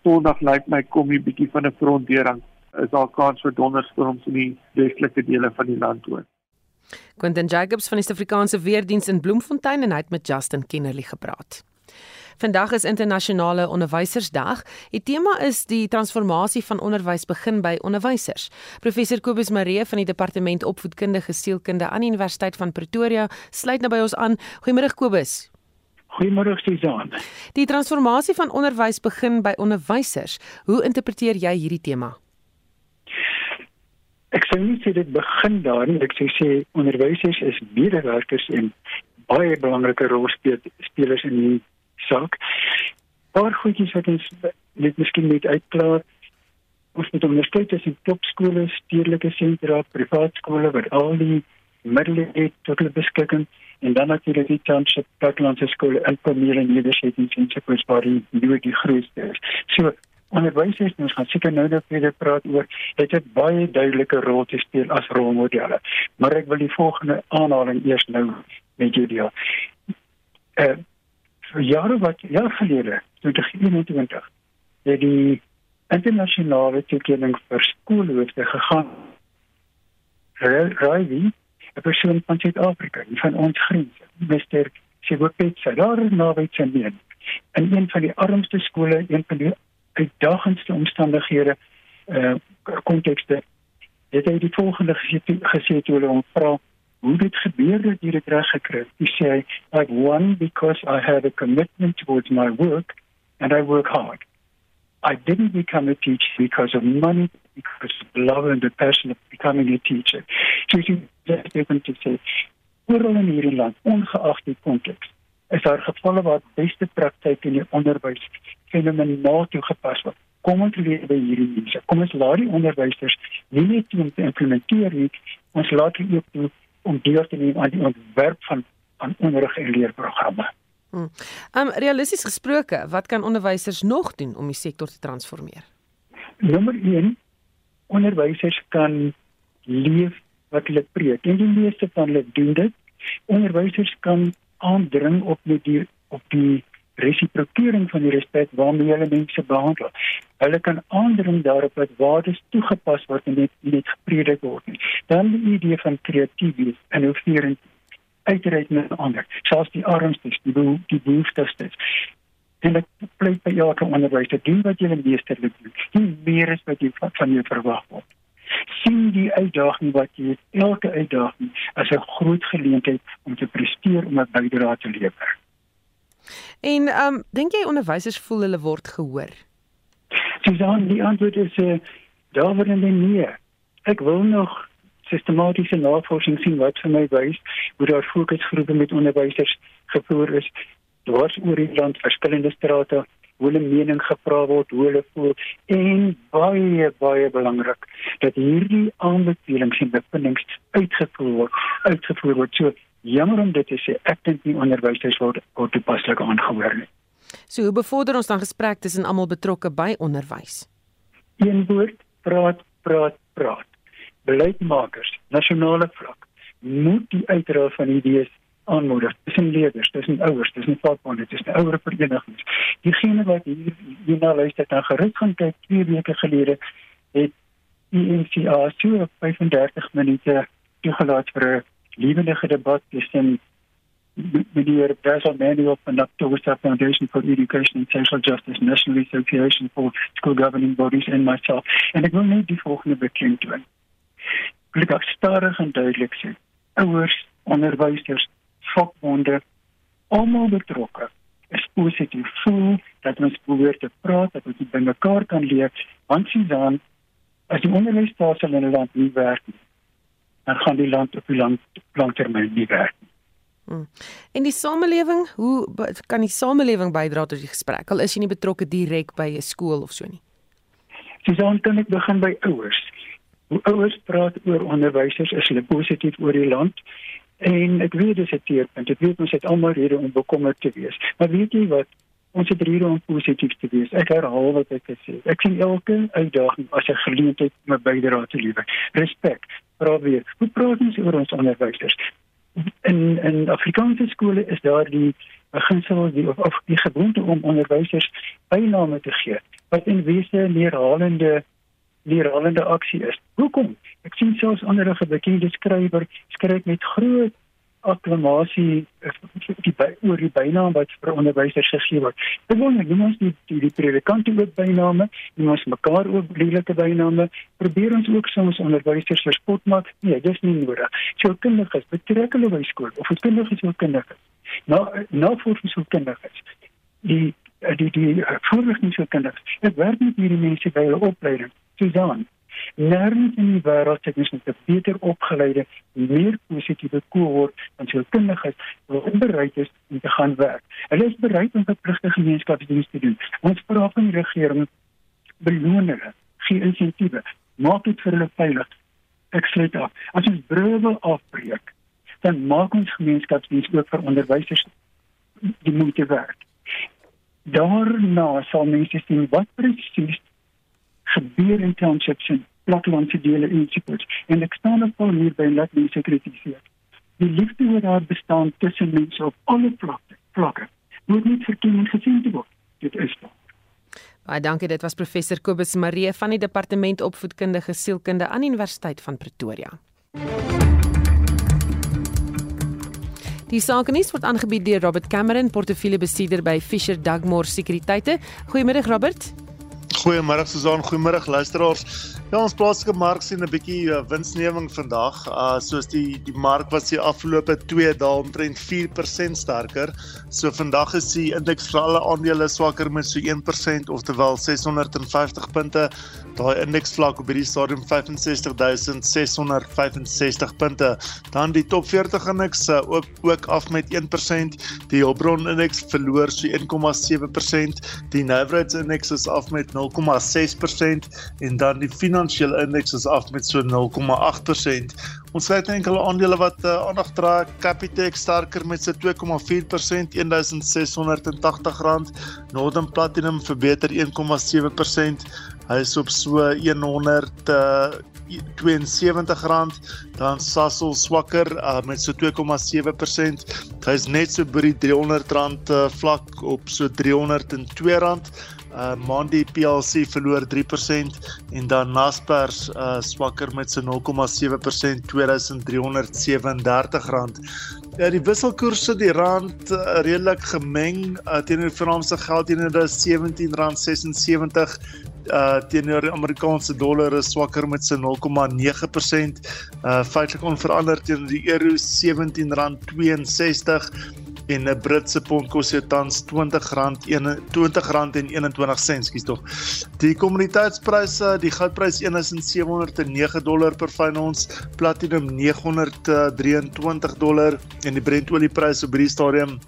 Sondag lyk my kom 'n bietjie van 'n frontering. Is daar kans vir donderstorms in die westelike dele van die land ook. Quentin Jacobs van die Suid-Afrikaanse Weerdiens in Bloemfontein en hy het met Justin Kennerly gepraat. Vandag is internasionale onderwysersdag. Die tema is die transformasie van onderwys begin by onderwysers. Professor Kobus Maree van die departement opvoedkundige sielkunde aan die Universiteit van Pretoria sluit nou by ons aan. Goeiemôre Kobus. Goeiemôre Susan. Die transformasie van onderwys begin by onderwysers. Hoe interpreteer jy hierdie tema? Ek sou nie sê dit begin daar nie. Ek sou sê onderwysers is medewerkers en baie belangrike rolspelers in die saak. Paar goedjies wat ons net miskien net uitklaar. Ons moet onderskei tussen topskole, stedelike sentra, privaat skole wat al die middele het tot hulle beskikking en dan natuurlik die township plattelandse skole en primêre nedersettings en sekere waar die nuwe die grootste is. So onderwysers ons gaan seker nou net weer praat oor dit het baie duidelike rol te speel as rolmodelle. Maar ek wil die volgende aanhaling eers nou met julle deel. Eh uh, vir jare wat jaar gelede 2021 het die internasionale toekenning vir skoolhoofde gegaan Raai 'n persoon van Suid-Afrika van ons grense Mr. Sibopetsa daar in Noord-Kaapstad en een van die armste skole een van die uitdagendste omstandighede eh uh, kontekste het hy die volgende gesê gesê toe hulle hom vra hoe dit gebeur dat jy dit reg gekry het. Jy sê I've won because I have a commitment towards my work and I work hard. I didn't become a teacher because of money, because of love and the passion of becoming a teacher. So jy sê te sê oral in hierdie land, ongeag die konteks, is daar gevalle waar beste praktyk in die onderwys fenomenaal toegepas word. kom ons leer by hierdie mense. Kom ons laat die onderwysers nie net om te implementeer nie, ons laat hulle ook toe om deel te neem aan die ontwerp van van onderrig en leerprogramme. Hmm. Um realisties gesproke, wat kan onderwysers nog doen om die sektor te transformeer? Nommer 1 onderwysers kan leef wat hulle preek. En die meeste van hulle doen dit. Onderwysers kan aandring op die op die resiprokering van die respek waarmee hulle mense behandel. Hulle kan aandring daarop dat waardes toegepas word en net net gepredik word. Dan die idee van kreatief en innoverend uitreik na ander. Selfs die armstes, die beho die behoeftigstes. En ek pleit by elke onderwyser doen wat jy meesterlik doen. Nie meer as wat jy van jou verwag word. sien die uitdaging wat jy elke uitdaging as 'n groot geleentheid om te presteer om 'n bydrae te lewer. En ehm um, dink jy onderwysers voel hulle word gehoor? Susan, die antwoord is eh uh, daar word hulle nie. Ek wil nog sistematiese navorsing sien wat vir my wys hoe daar fokusgroepe met onderwysers gevoer is dwars oor die land verskillende strate hoe hulle mening gevra word hoe hulle voel en baie baie belangrik dat hierdie aanbevelings en bevindinge uitgevoer word uitgevoer word so jammer om dit te sê ek dink nie onderwysers word word toepaslik aangehoor nie. So hoe bevorder ons dan gesprek tussen almal betrokke by onderwys? Een woord praat praat praat. Beleidsmakers nasionale vlak moet die uitrol van idees aanmoedig tussen leerders, tussen ouers, tussen vakbonde, tussen ouer verenigings. Diegene wat hier hierna luister dan gerus gaan kyk 2 weke gelede het die NCA so 35 minute toegelaat vir 'n lewendige debat tussen meneer Basil Manuel van the October Foundation for Education and Social Justice National Association for School Governing Bodies and myself. En ek wil net die volgende bekend doen wil ek stadig en duidelik sê. Ouers, onderwysers, vakbonde, almal betrokke is positief voel dat ons probeer te praat, dat ons by mekaar kan leer, want sien dan as die onderwysstelsel in 'n land nie werk nie, dan gaan die land op die lang langtermyn nie werk nie. Hmm. En die samelewing, hoe kan die samelewing bydra tot die gesprek? Al is jy nie betrokke direk by 'n skool of so nie. Dis dan kan ek begin by ouers. Hoe ouers praat oor onderwysers is hulle positief oor die land. En ek weet dis 'n teerpunt. Ek weet ons het almal rede om bekommerd te wees. Maar weet jy wat? Ons het rede om positief te wees. Ek herhaal wat ek gesê het. Ek sien elke uitdaging as 'n geleentheid om 'n bydrae te lewer. Respek. Probeer. Hoe praat ons oor ons onderwysers? In in Afrikaanse skole is daar die beginsel die of, of die gewoonte om onderwysers byname te gee wat in wese neerhalende lerende aksie is. Hoekom? Ek sien selfs ander gebekende skrywer skryf met groot akklamasie eh, die by, oor die bynaam wat vir onderwysers gegee word. Dit word nie ons die die, die predikante ook byname, nie ons mekaar ook lelike byname. Probeer ons ook soms onderwysers verspot maak. Nee, dis nie nodig. So kindertjies betrek hulle by skool of kindertjies moet kindertjies. Nou nou vir so kindertjies. Die die die voorligtingskinders. Ek werk met hierdie mense by hulle opleiding. Susan. Nêrens in die wêreld het ons 'n beter opgeleide, meer positiewe kohort van sielkundiges wat bereid is om te gaan werk. Hulle is bereid om verpligte gemeenskapsdienste te doen. Ons vra van die regering beloon hulle, gee insentiewe, maak dit vir hulle veilig. Ek sluit af. As ons brûe afbreek, dan maak ons gemeenskapsdienste ook vir onderwysers die moeite werd. Daarna sal mense sien wat presies gebeur in townships en plattelandse dele ensovoorts. En ek staan op al hier by net mense kritiseer. Die liefde wat daar bestaan tussen mense op alle vlakke, vlakke moet nie verkeerd gesien word. Dit is daar. Baie dankie, dit was professor Kobus Maree van die departement opvoedkundige sielkunde aan Universiteit van Pretoria. Die sakenis word aangebied deur Robert Cameron, portefeuillebesitter by Fisher Dugmore Sekuriteite. Goeiemiddag Robert. Goeiemôre Susan, goeiemôre luisteraars. Ja, ons plaaslike mark sien 'n bietjie uh, winsneming vandag. Uh soos die die mark was die afgelope 2 dae omtrent 4% sterker. So vandag is die indeks vir alle aandele swakker met so 1% oftewel 650 punte. Daai indeks vlak op hierdie stadium 65665 punte. Dan die top 40 indeks uh, ook ook af met 1%. Die Hulbron indeks verloor so 1,7%. Die Navrats indeks is af met 0,6% en dan die finansiële indeks is af met so 0,8%. Ons het enkele aandele wat uh, aandag dra, Capitec sterker met sy 2,4%, R1680. Northern Platinum verbeter 1,7%. Hy is op so 100 uh, 72 rand dan Sasol swakker uh, met so 2,7%. Hy's net so by die 300 rand uh, vlak op so 302 rand. Uh Mondi PLC verloor 3% en dan Naspers uh swakker met so 0,7% 2337 rand. Ja die wisselkoerse die rand uh, redelik gemeng uh, teenoor die Franse geld teenoor die R17.76 uh teenoor die Amerikaanse dollar is swakker met sy 0,9%. Uh feitelik onveranderd teenoor die euro R17.62 en 'n Britse pond kos jy tans R20.21, skus tog. Die kommoditeitspryse, die goudprys 1709 dollar per fyn ons, platinum 923 dollar en die Brent olieprys op hierdie stadium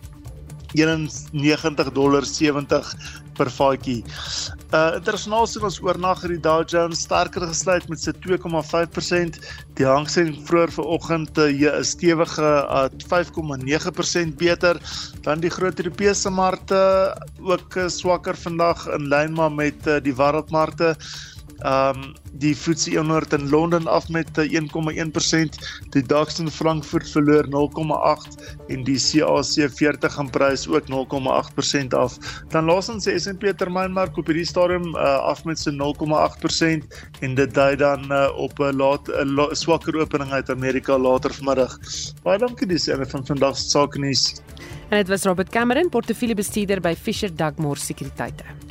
91 dollar 70 per vatjie. Uh internasionaal sien ons oornag het die Dow Jones sterker gesluit met sy 2,5%. Die Hang Seng vroeër vanoggend 'n uh, stewige uh, 5,9% beter. Dan die groot Europese markte ook uh, swakker vandag in lyn maar met uh, die wêreldmarkte. Um die FTSE 100 in Londen af met 1,1%, die DAX in Frankfurt verloor 0,8 en die CAC 40 in prys ook 0,8% af. Dan laasens die S&P termynmark op hierdie stadium uh, af met so 0,8% en dit dui dan uh, op 'n laat 'n swakker opening uit Amerika later vanmiddag. Baie dankie dis een van vandag se sake nuus. En dit was Robert Cameron, portefeuljebestuurder by Fisher Dugmore Sekuriteite.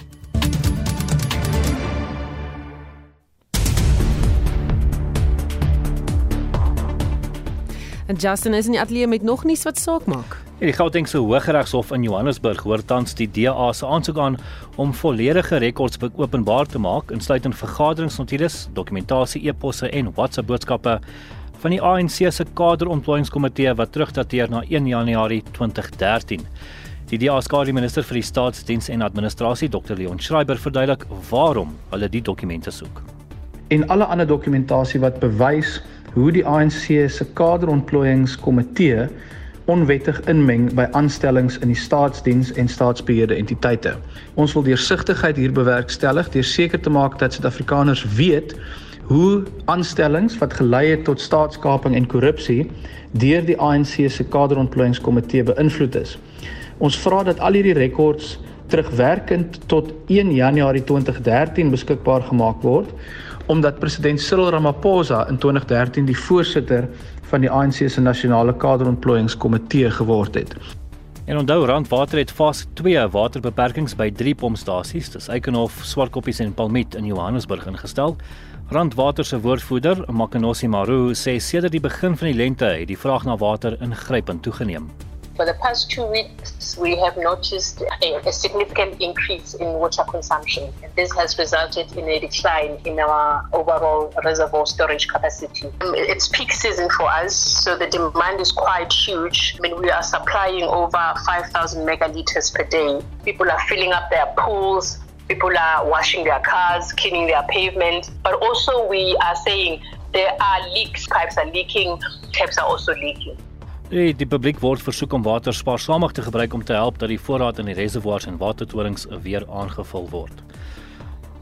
En Justin is in die ateljee met nog nuus wat saak maak. Die Gautengse Hooggeregshof in Johannesburg hoor tans die DA se aansoek aan om volledige rekords openbaar te maak, insluitend vergaderingsnotules, dokumentasie, e-posse en WhatsApp boodskappe van die ANC se kaderontplooiingskomitee wat terugdateer na 1 Januarie 2013. Die DA skare minister vir die staatsdiens en administrasie Dr Leon Schreiber verduidelik waarom hulle die dokumente soek. En alle ander dokumentasie wat bewys hoe die ANC se kaderontplooiingskomitee onwettig inmeng by aanstellings in die staatsdiens en staatsbeheerde entiteite. Ons wil deursigtigheid hier bewerkstellig deur seker te maak dat Suid-Afrikaners weet hoe aanstellings wat gelei het tot staatskaping en korrupsie deur die ANC se kaderontplooiingskomitee beïnvloed is. Ons vra dat al hierdie rekords terugwerkend tot 1 Januarie 2013 beskikbaar gemaak word omdat president Cyril Ramaphosa in 2013 die voorsitter van die ANC se nasionale kaderontplooiingskomitee geword het. En onthou Randwater het fase 2 waterbeperkings by 3 pompstasies, dis Eikenhof, Swartkoppies en Palmiet in Johannesburg ingestel. Randwater se woordvoerder, Makanosi Maru, sê sedert die begin van die lente het die vraag na water ingrypend toegeneem. For the past two weeks, we have noticed a, a, significant increase in water consumption. This has resulted in a decline in our overall reservoir storage capacity. Um, it's peak season for us, so the demand is quite huge. I mean, we are supplying over 5,000 megaliters per day. People are filling up their pools, people are washing their cars, cleaning their pavement, but also we are saying there are leaks, pipes are leaking, taps are also leaking. Die, die publiek word versoek om water spaarsamig te gebruik om te help dat die voorraad in die reservoirs en watertorings weer aangevul word.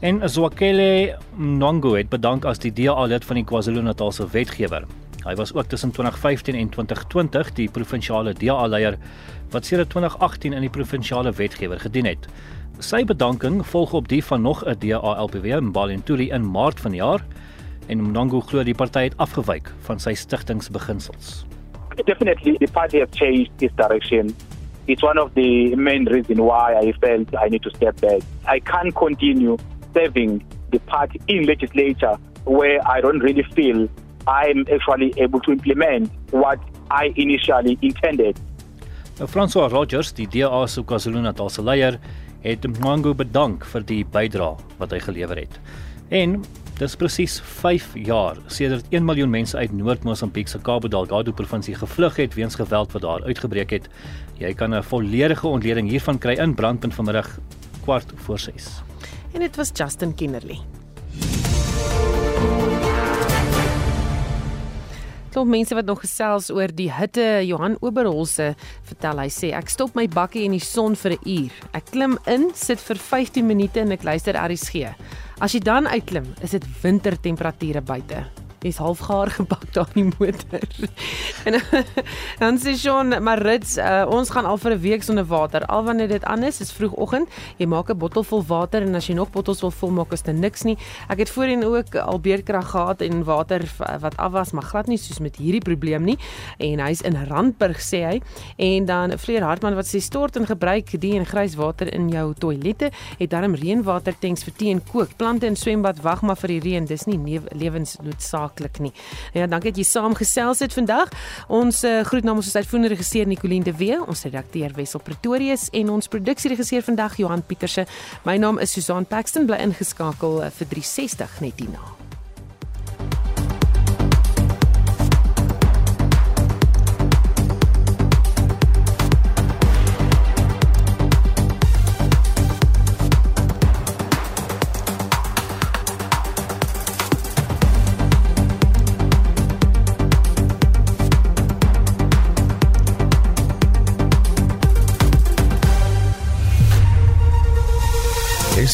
En Zwakele Mnango het bedank as die DA lid van die KwaZulu-Natal se wetgewer. Hy was ook tussen 2015 en 2020 die provinsiale DA-leier wat sedert 2018 in die provinsiale wetgewer gedien het. Sy bedanking volg op die van nog 'n DA-LPW in Balintuli in Maart vanjaar en Mnango glo die party het afgewyk van sy stigtingsbeginsels. Definitely the party has changed its direction. It's one of the main reasons why I felt I need to step back. I can't continue serving the party in legislature where I don't really feel I'm actually able to implement what I initially intended. François Rogers, die DA se KwaZulu-Natal se het Mwango bedank vir die bydrae wat hy gelewer het. En Dis presies 5 jaar sedert 1 miljoen mense uit Noord-Mosambiek se Cabo Delgado provinsie gevlug het weens geweld wat daar uitgebreek het. Jy kan 'n volledige ontleding hiervan kry in Brandpunt vanmiddag kwart voor 6. en dit was Justin Kennerly. klomp mense wat nog gesels oor die hitte. Johan Oberholse vertel hy sê ek stop my bakkie in die son vir 'n uur. Ek klim in, sit vir 15 minute en ek luister RSG. As jy dan uitklim, is dit wintertemperature buite jy's half gaar gebak daar in die motor. en [LAUGHS] dan sê Sean, maar Rits, uh, ons gaan al vir 'n week sonder water. Al wanneer dit aan is, is vroegoggend, jy maak 'n bottel vol water en as jy nog bottels wil vul maak, is dit niks nie. Ek het voorheen ook al beerkrag gehad en water wat af was, maar glad nie soos met hierdie probleem nie. En hy's in Randburg sê hy. En dan Fleur Hartman wat sê stort en gebruik die en grys water in jou toilette, het darm reënwater tanks vir tee en kook. Plante in swembad wag maar vir die reën. Dis nie lewensnoodsaak maklik nie. Ja, dankie dat jy saamgesels het vandag. Ons uh, groet namens ons uitvoerende regisseur Nicoline de Wee, ons redakteur Wessel Pretorius en ons produksieregisseur vandag Johan Pieterse. My naam is Susan Paxton bly ingeskakel uh, vir 360 net hierna.